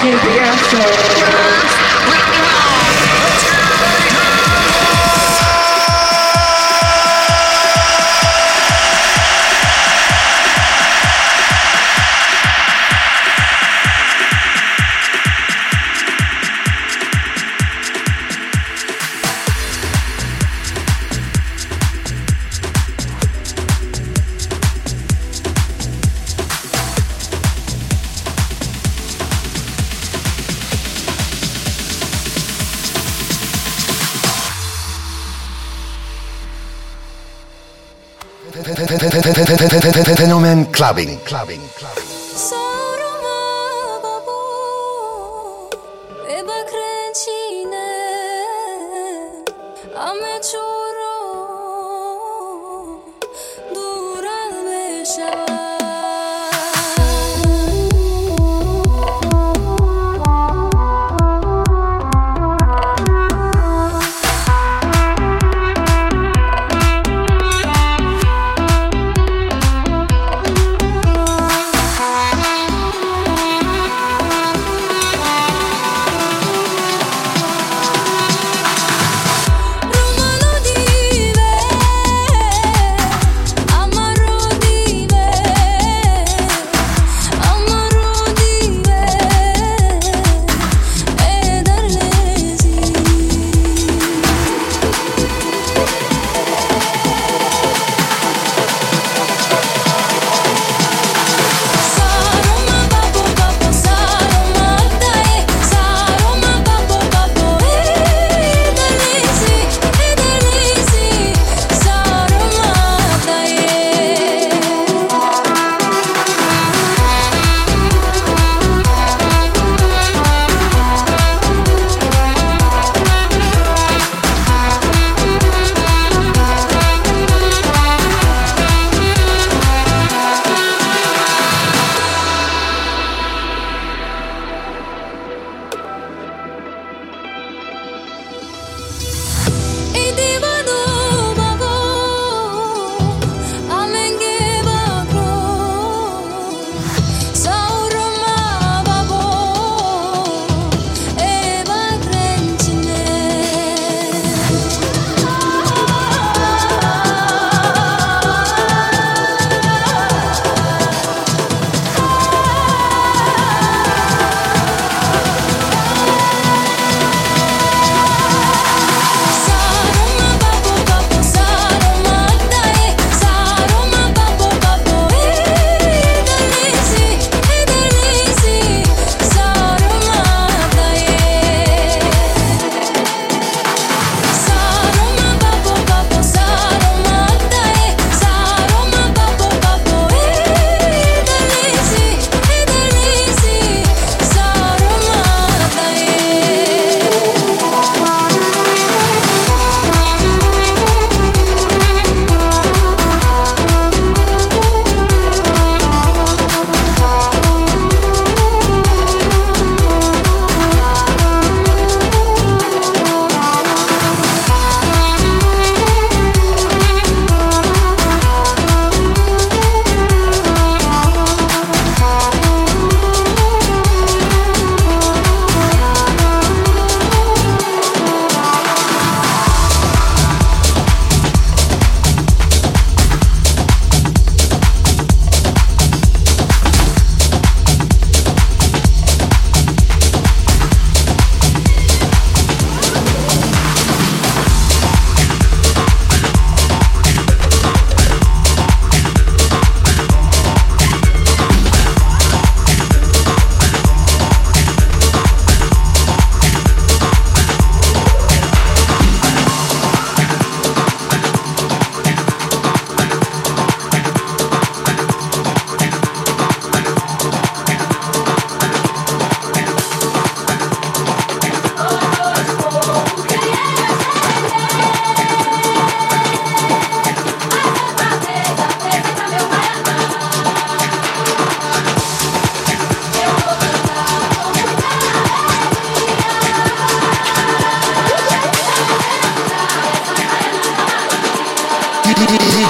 House. Fenomen Clubbing. Clubbing.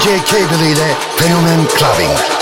DJ Cable ile Fenomen Clubbing.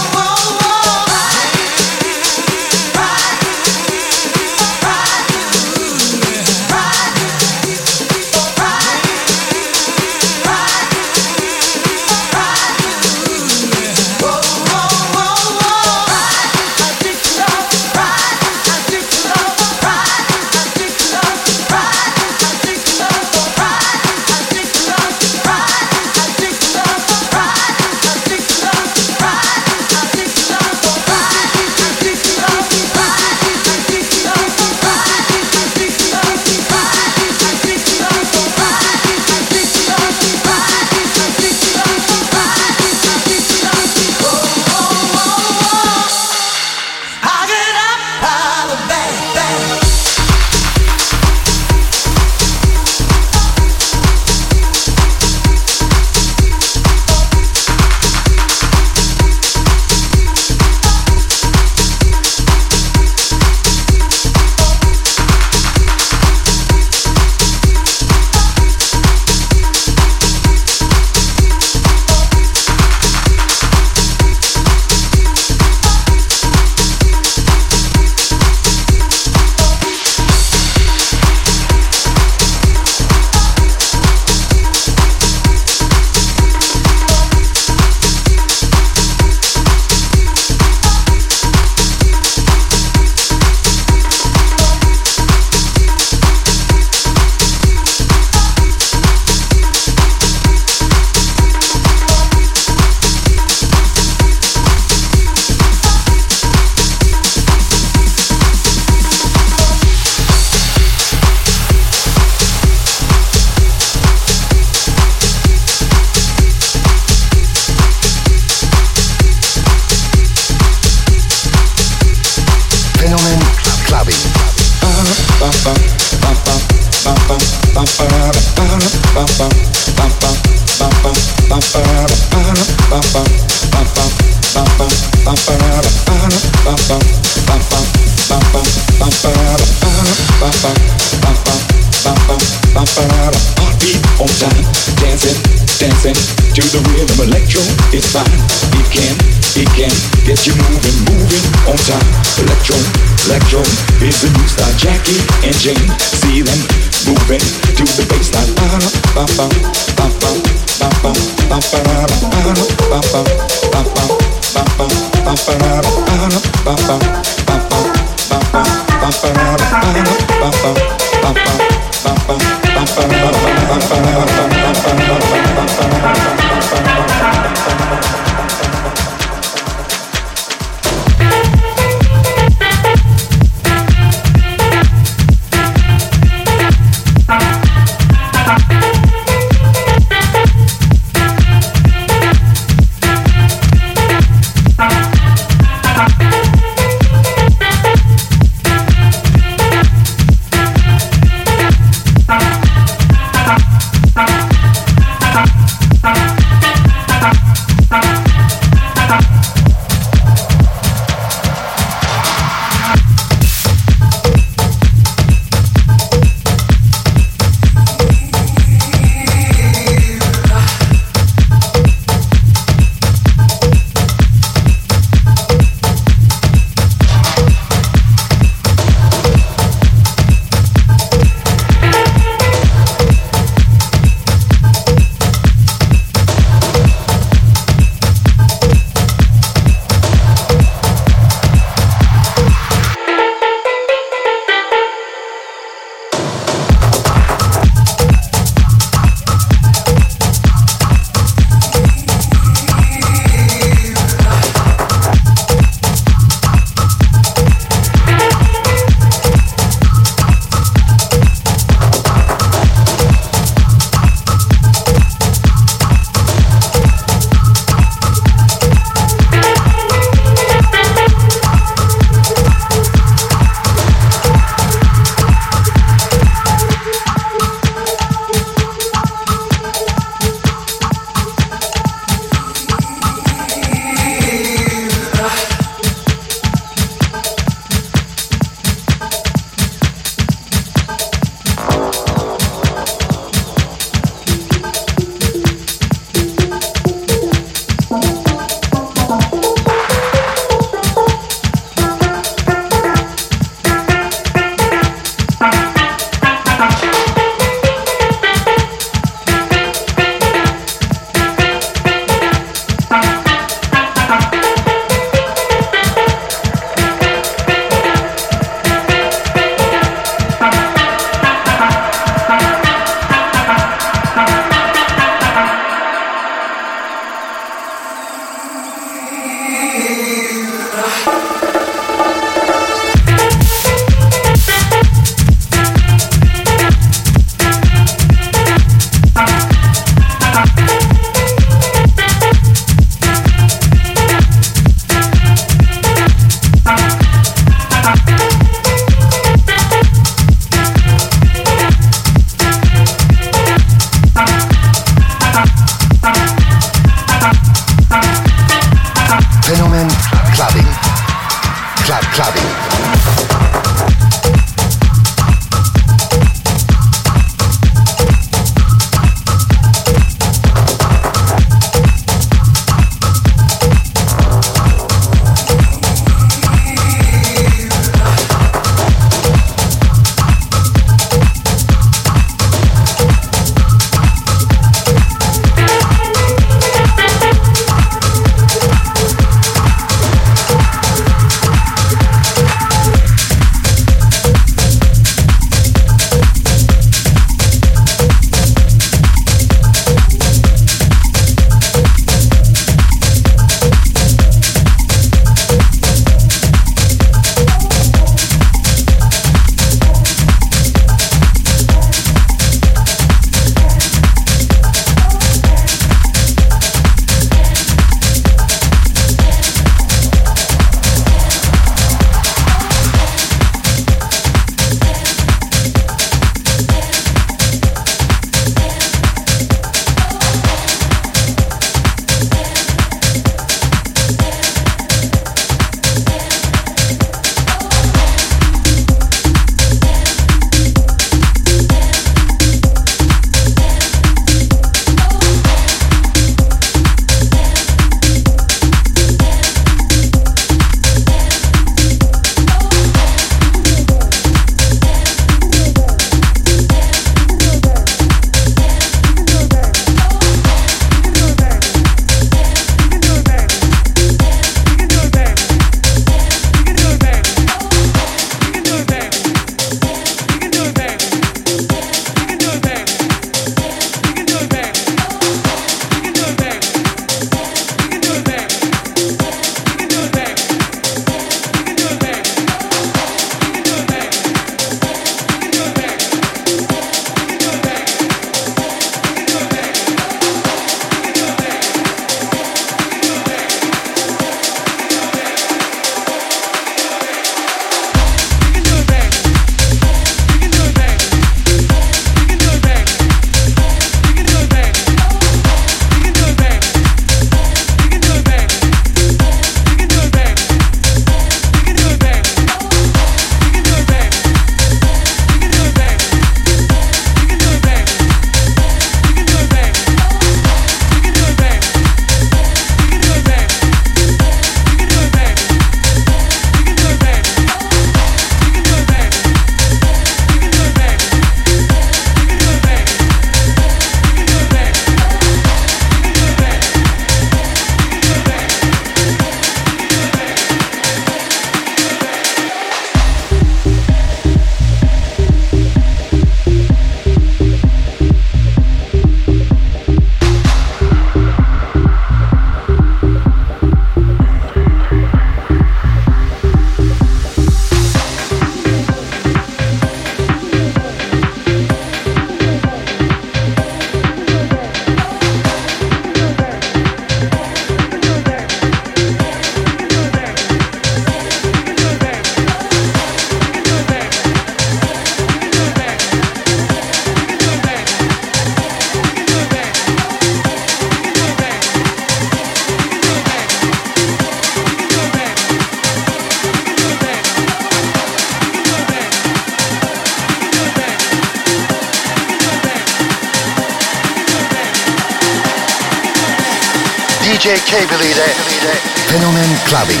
De Fenomen Clubbing.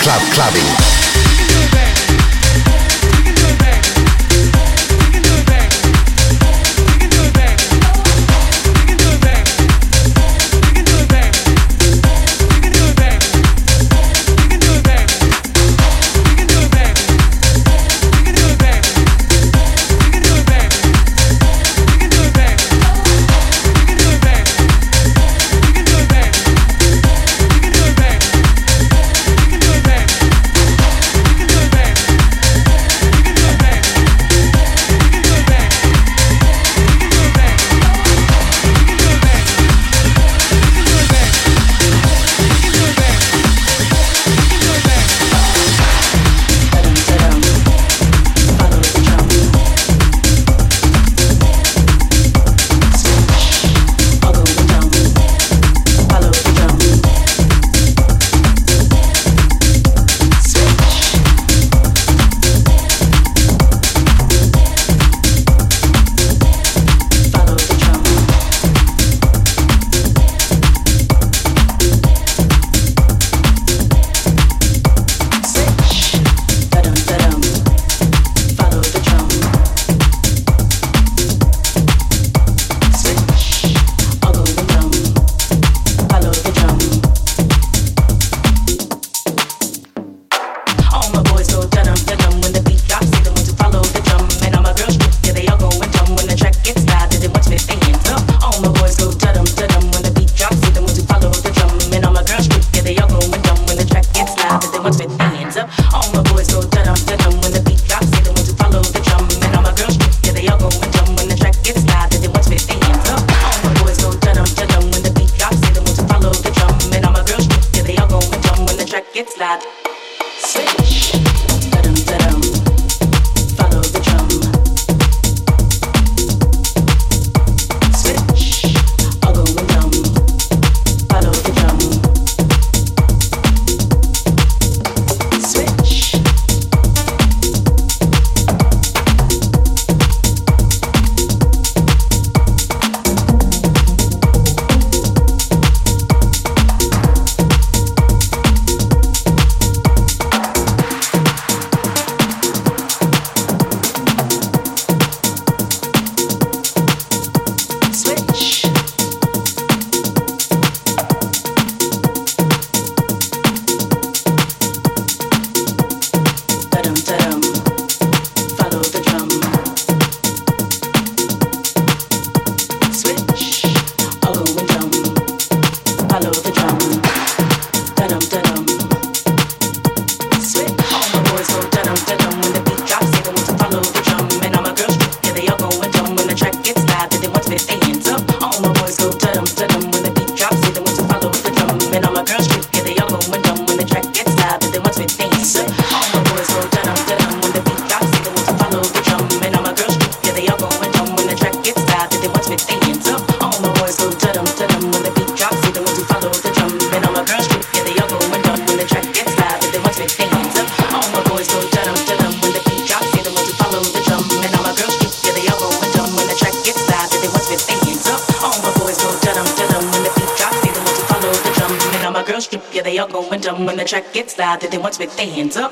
Club Clubbing. With their hands up.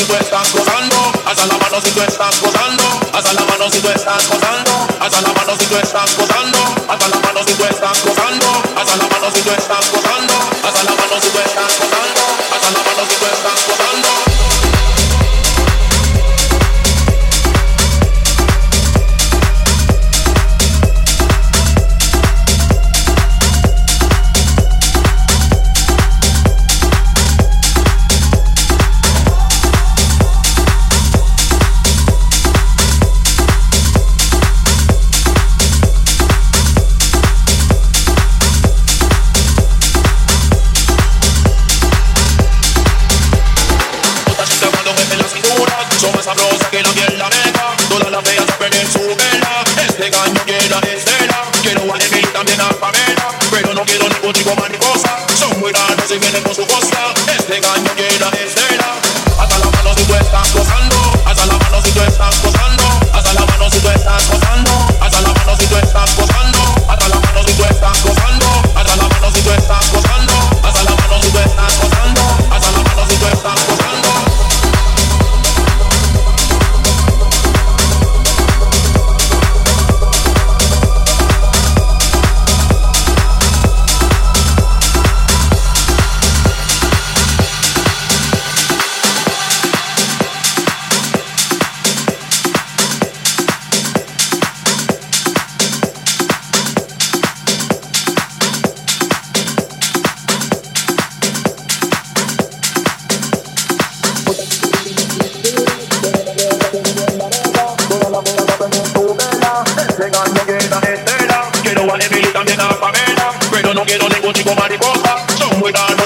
si tú estás gozando, alza la mano si tú estás gozando, alza la mano si tú estás gozando, alza la mano si tú estás gozando, alza la mano si tú estás gozando, alza la mano si tú estás gozando.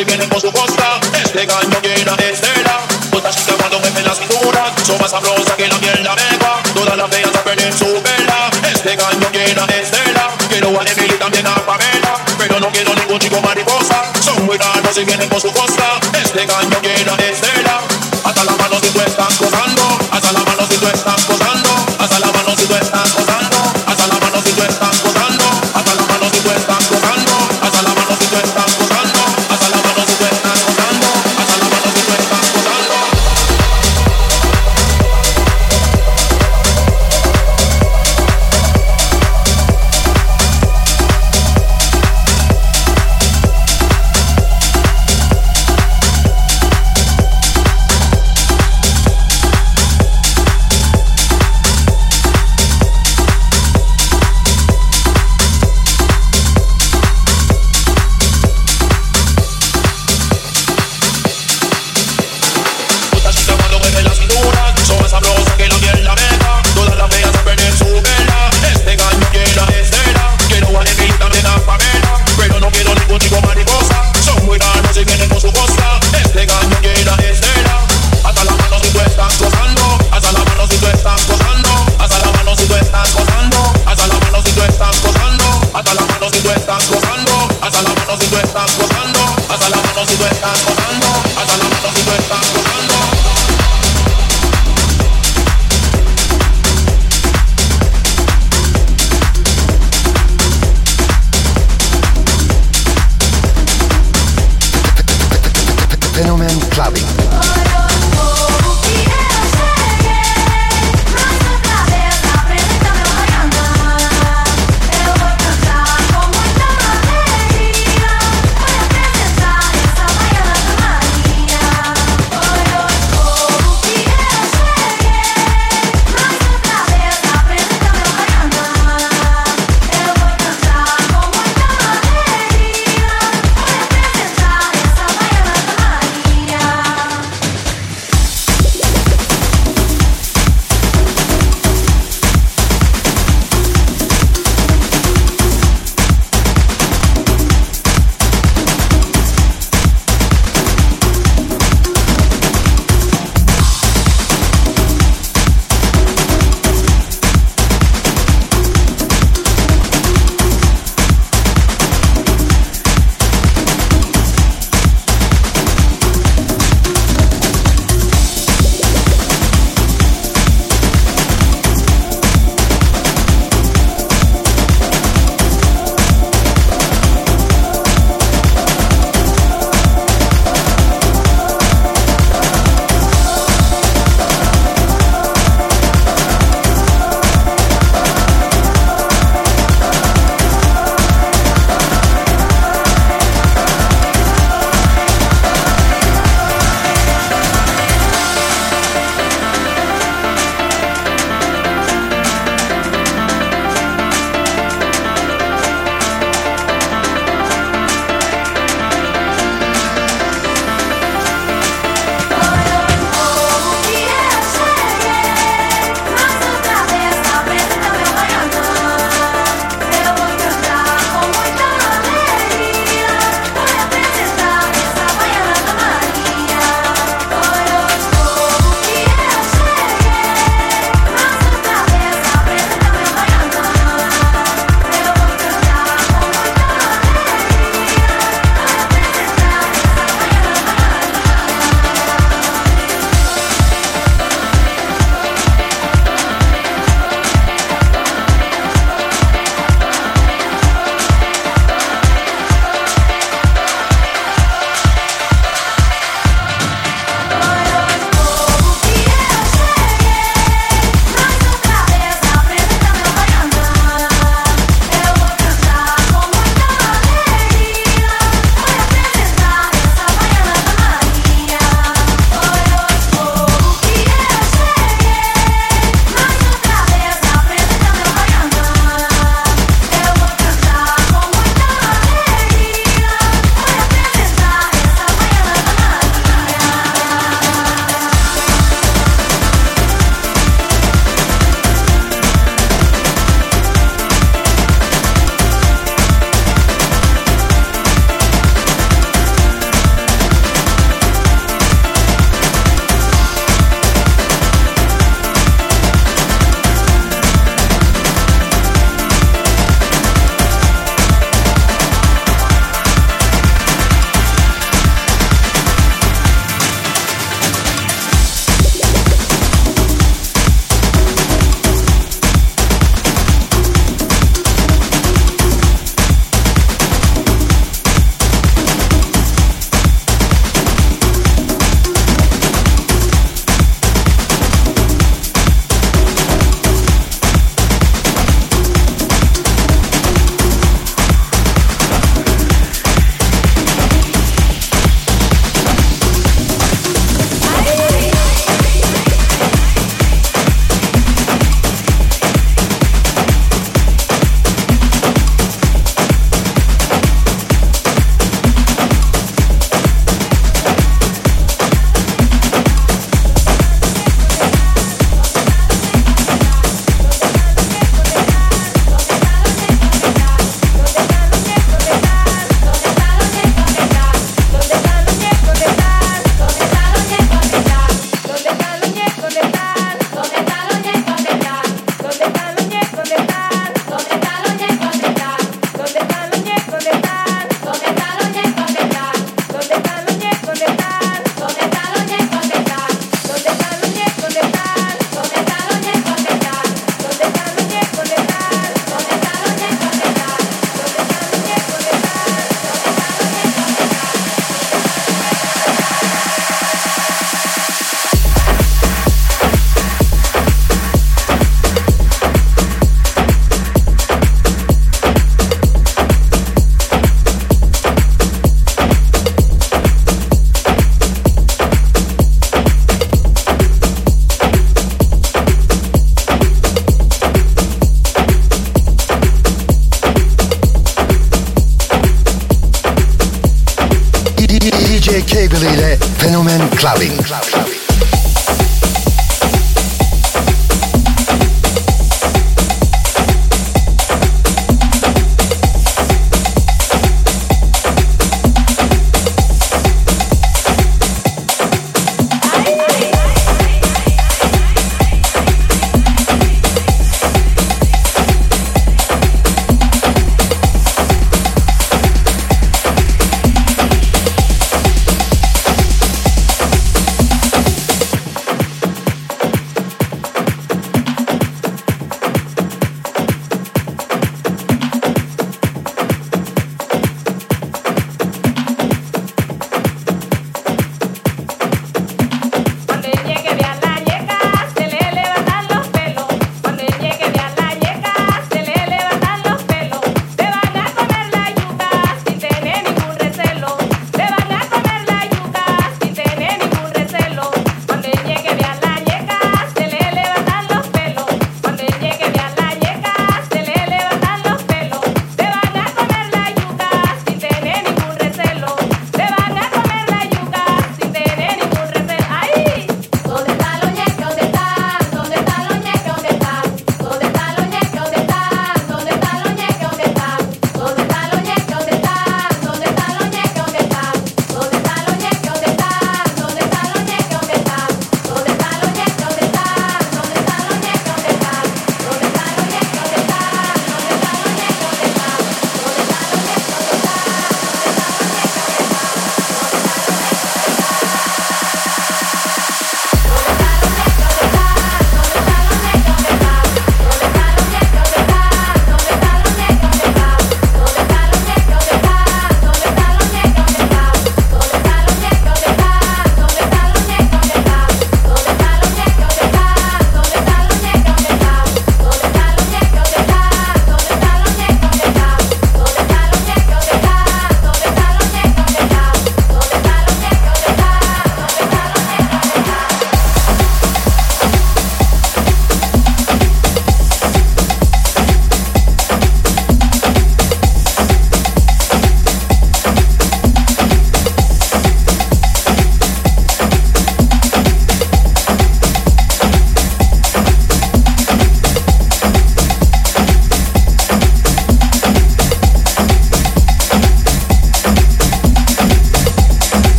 y vienen con su costra. Este gallo llena estela. Otra chica cuando me la cintura. Son más sabrosas que la miel la mega. Todas las feas a perder su vela. Este gallo llena estela. Quiero a Emily también a Pamela. Pero no quiero ningún chico mariposa. Son muy raros y vienen con su costra. Este gallo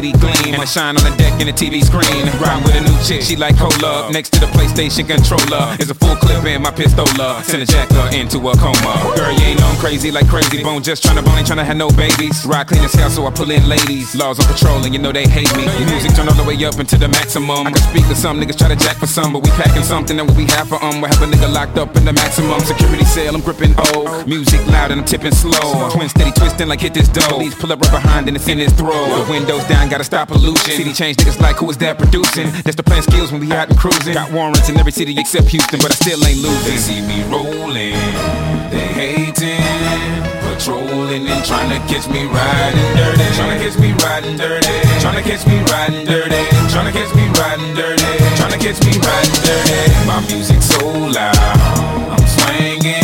the gleam. And I shine on the deck in the TV screen. Ride with a new chick, she like cola Next to the PlayStation controller Is a full clip in my pistola. Send a jacker into a coma. Girl, you ain't know I'm crazy like crazy bone. Just tryna bone, ain't tryna have no babies. Ride clean as hell, so I pull in ladies. Laws on patrol, and you know they hate me. Music turn all the way up into the maximum. I can speak to some niggas try to jack for some But we packing something that we have for um We have a nigga locked up in the maximum. Security cell I'm gripping O Music loud and I'm tipping slow. Twin steady twisting like hit this dough. Please pull up right behind and it's in his throat. Windows down, gotta stop pollution. City change niggas like who is that producing? That's the plan skills when we out and cruising. Got warrants in every city except Houston, but I still ain't losing. They see me rolling, they hating, patrolling and trying to catch me riding dirty, trying to catch me riding dirty, trying to catch me riding dirty, trying to catch me riding dirty, trying to catch me riding dirty. My music so loud, I'm swinging.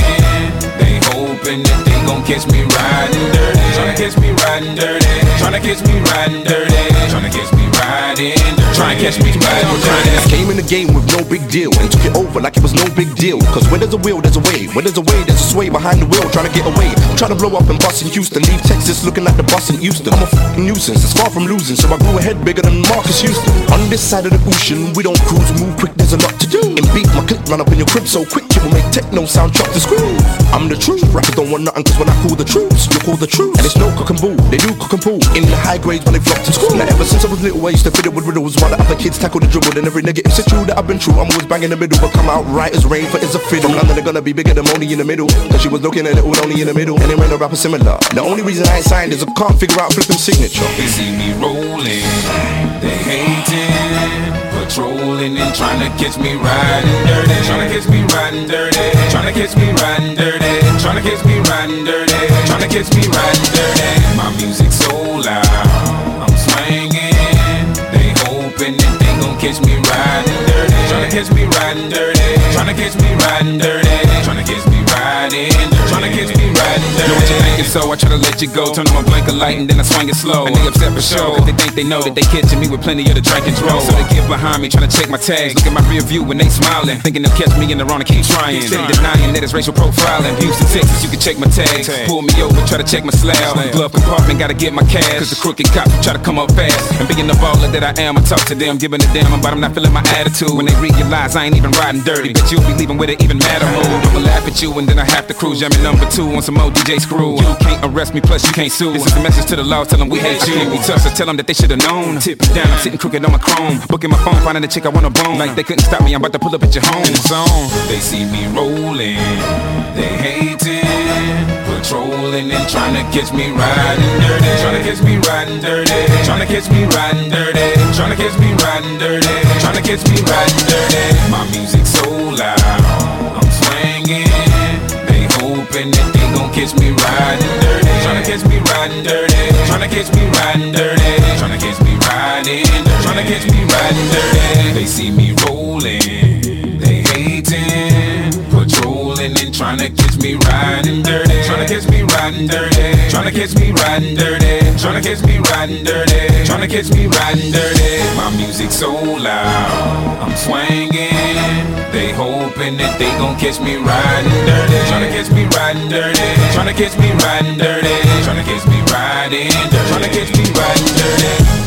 They hoping that they gon' catch me riding dirty, trying to catch me riding dirty, trying to catch me riding dirty, trying to catch me riding dirty. Try and catch me riding dirty. I came in the game with no big deal and took it over like it was no big deal. Cause where there's a will, there's a way. Where there's a way, there's a sway behind the wheel. Trying to get away. Trying to blow up and bust in Houston. Leave Texas looking like the bus in Houston. I'm a fucking nuisance, it's far from losing. So I grew a head bigger than Marcus Houston. On this side of the ocean, we don't cruise, move quick, there's a lot to do. In beat, my click run up in your crib so quick, you will make techno sound chop the screw. I'm the truth, rappers don't want nothing cause when I call the troops, you call the troops. And it's no cook and bull, they do cook and pull. In the high grades when they flock to school. Now ever since I was little, I used to fit it with riddles while the other kids tackle the dribble. And every negative situ that I've been through, I'm always banging the middle, but come out right as rain for it's a fiddle. London, they're gonna be bigger than Moni in the middle. Cause she was looking at it all only in the middle. And it ran a rapper similar. The only reason I ain't signed is I can't figure out flipping signature. They see me rolling, they hating, patrolling and trying to catch me riding dirty, trying to catch me riding dirty, trying to catch me riding dirty, to catch me riding dirty, Tryna catch me riding dirty. So I try to let you go. Turn on my blinker light and then I swing it slow. And they upset for sure. Cause they think they know that they catching me with plenty of the drink and. So they get behind me, trying to check my tags. Look at my rear view when they smiling. Thinking they'll catch me in the wrong and keep trying. Steady denying that it's racial profiling. Houston, Texas, you can check my tags. Pull me over, try to check my slab. Glove compartment, gotta get my cash. Cause the crooked cops try to come up fast. And being the baller that I am, I talk to them, giving a damn, but I'm not feeling my attitude. When they realize I ain't even riding dirty, but you'll be leaving with an even madder mood. I'ma laugh at you and then I have to cruise. Jamming number two on some more DJ screw. You can't arrest me, plus you can't sue. This is a message to the law, tell them we hate you. Be tough, so tell them that they should've known. Tip down, I'm sitting crooked on my chrome. Booking my phone, finding the chick I wanna bone. Like they couldn't stop me, I'm about to pull up at your home. Zone. They see me rolling, they hating, patrolling and trying to catch me riding dirty, trying to catch me riding dirty, trying to catch me riding dirty, trying to catch me riding dirty, trying to catch me riding dirty. My music so loud, catch me riding dirty, trying to catch me riding dirty, trying to catch me riding dirty, trying to catch me riding trying catch me riding dirty. They see me rolling, they hating, Tryna catch me riding dirty. Tryna catch me riding dirty. Tryna catch me riding dirty. Tryna catch me riding dirty. Tryna catch me riding dirty. My music so loud, I'm swinging. They hoping that they gon' catch me riding dirty. Tryna catch me riding dirty. Tryna catch me riding dirty. Tryna catch me riding dirty. Tryna catch me riding dirty.